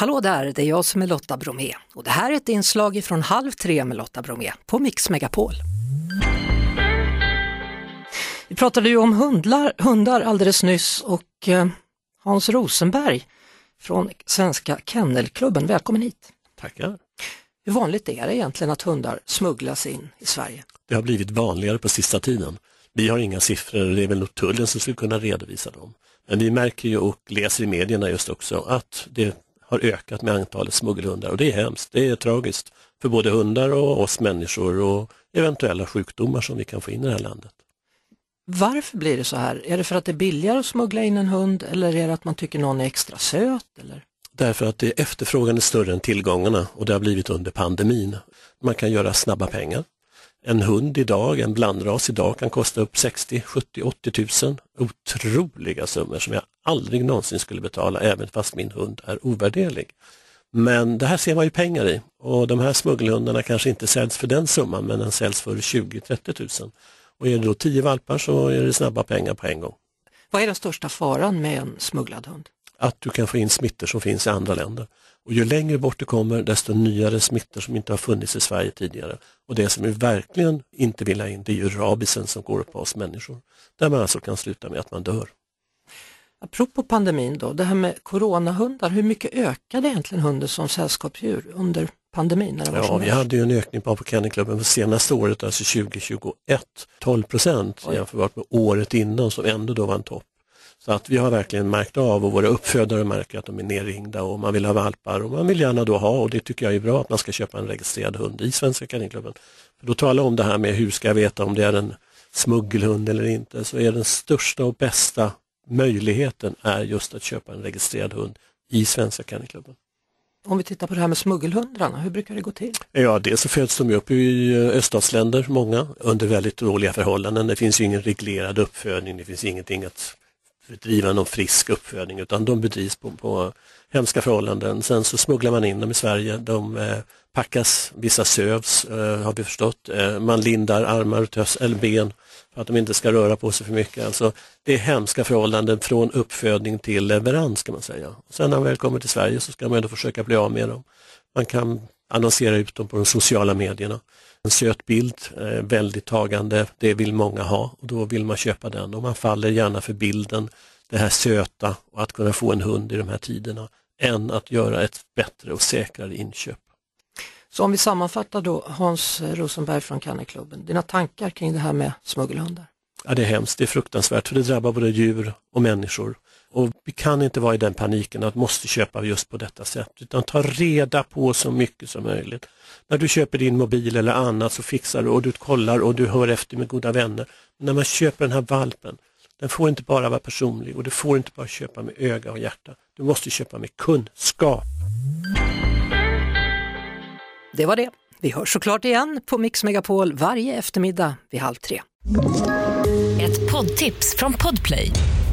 Hallå där, det är jag som är Lotta Bromé och det här är ett inslag från Halv tre med Lotta Bromé på Mix Megapol. Vi pratade ju om hundlar, hundar alldeles nyss och eh, Hans Rosenberg från Svenska Kennelklubben, välkommen hit! Tackar! Hur vanligt är det egentligen att hundar smugglas in i Sverige? Det har blivit vanligare på sista tiden. Vi har inga siffror, det är väl tullen som skulle kunna redovisa dem. Men vi märker ju och läser i medierna just också att det har ökat med antalet smuggelhundar och det är hemskt, det är tragiskt för både hundar och oss människor och eventuella sjukdomar som vi kan få in i det här landet. Varför blir det så här? Är det för att det är billigare att smuggla in en hund eller är det att man tycker någon är extra söt? Eller? Därför att det efterfrågan är större än tillgångarna och det har blivit under pandemin. Man kan göra snabba pengar. En hund idag, en blandras idag kan kosta upp 60, 70, 80 tusen. Otroliga summor som jag aldrig någonsin skulle betala även fast min hund är ovärderlig. Men det här ser man ju pengar i och de här smuggelhundarna kanske inte säljs för den summan men den säljs för 20-30 tusen. Och är det då 10 valpar så är det snabba pengar på en gång. Vad är den största faran med en smugglad hund? Att du kan få in smittor som finns i andra länder. Och ju längre bort du kommer desto nyare smittor som inte har funnits i Sverige tidigare. Och det som vi verkligen inte vill ha in det är ju rabisen som går på oss människor. Där man alltså kan sluta med att man dör. Apropå pandemin då, det här med coronahundar, hur mycket ökade egentligen hunden som sällskapsdjur under pandemin? Ja, vi hade ju en ökning på Kennelklubben för senaste året, alltså 2021, 12 procent jämfört med året innan som ändå då var en topp. Så att vi har verkligen märkt av och våra uppfödare märker att de är nerringda och man vill ha valpar och man vill gärna då ha och det tycker jag är bra att man ska köpa en registrerad hund i Svenska Kennelklubben. För då talar om det här med hur ska jag veta om det är en smuggelhund eller inte så är den största och bästa möjligheten är just att köpa en registrerad hund i Svenska Kennelklubben. Om vi tittar på det här med smuggelhundarna, hur brukar det gå till? Ja, dels så föds de upp i eh, öststatsländer, många, under väldigt dåliga förhållanden. Det finns ju ingen reglerad uppfödning, det finns ingenting att bedriva någon frisk uppfödning utan de bedrivs på, på hemska förhållanden. Sen så smugglar man in dem i Sverige, de eh, packas, vissa sövs eh, har vi förstått, eh, man lindar armar tös, eller ben för att de inte ska röra på sig för mycket. Alltså, det är hemska förhållanden från uppfödning till leverans kan man säga. Och sen när man väl kommer till Sverige så ska man ändå försöka bli av med dem. Man kan annonsera ut dem på de sociala medierna. En söt bild, eh, väldigt tagande, det vill många ha och då vill man köpa den och man faller gärna för bilden, det här söta och att kunna få en hund i de här tiderna än att göra ett bättre och säkrare inköp. Så om vi sammanfattar då Hans Rosenberg från Kennelklubben, dina tankar kring det här med smuggelhundar? Ja, det är hemskt, det är fruktansvärt för det drabbar både djur och människor. Och vi kan inte vara i den paniken att måste köpa just på detta sätt utan ta reda på så mycket som möjligt. När du köper din mobil eller annat så fixar du och du kollar och du hör efter med goda vänner. Men när man köper den här valpen, den får inte bara vara personlig och du får inte bara köpa med öga och hjärta. Du måste köpa med kunskap. Det var det. Vi hörs såklart igen på Mix Megapol varje eftermiddag vid halv tre. Ett poddtips från Podplay.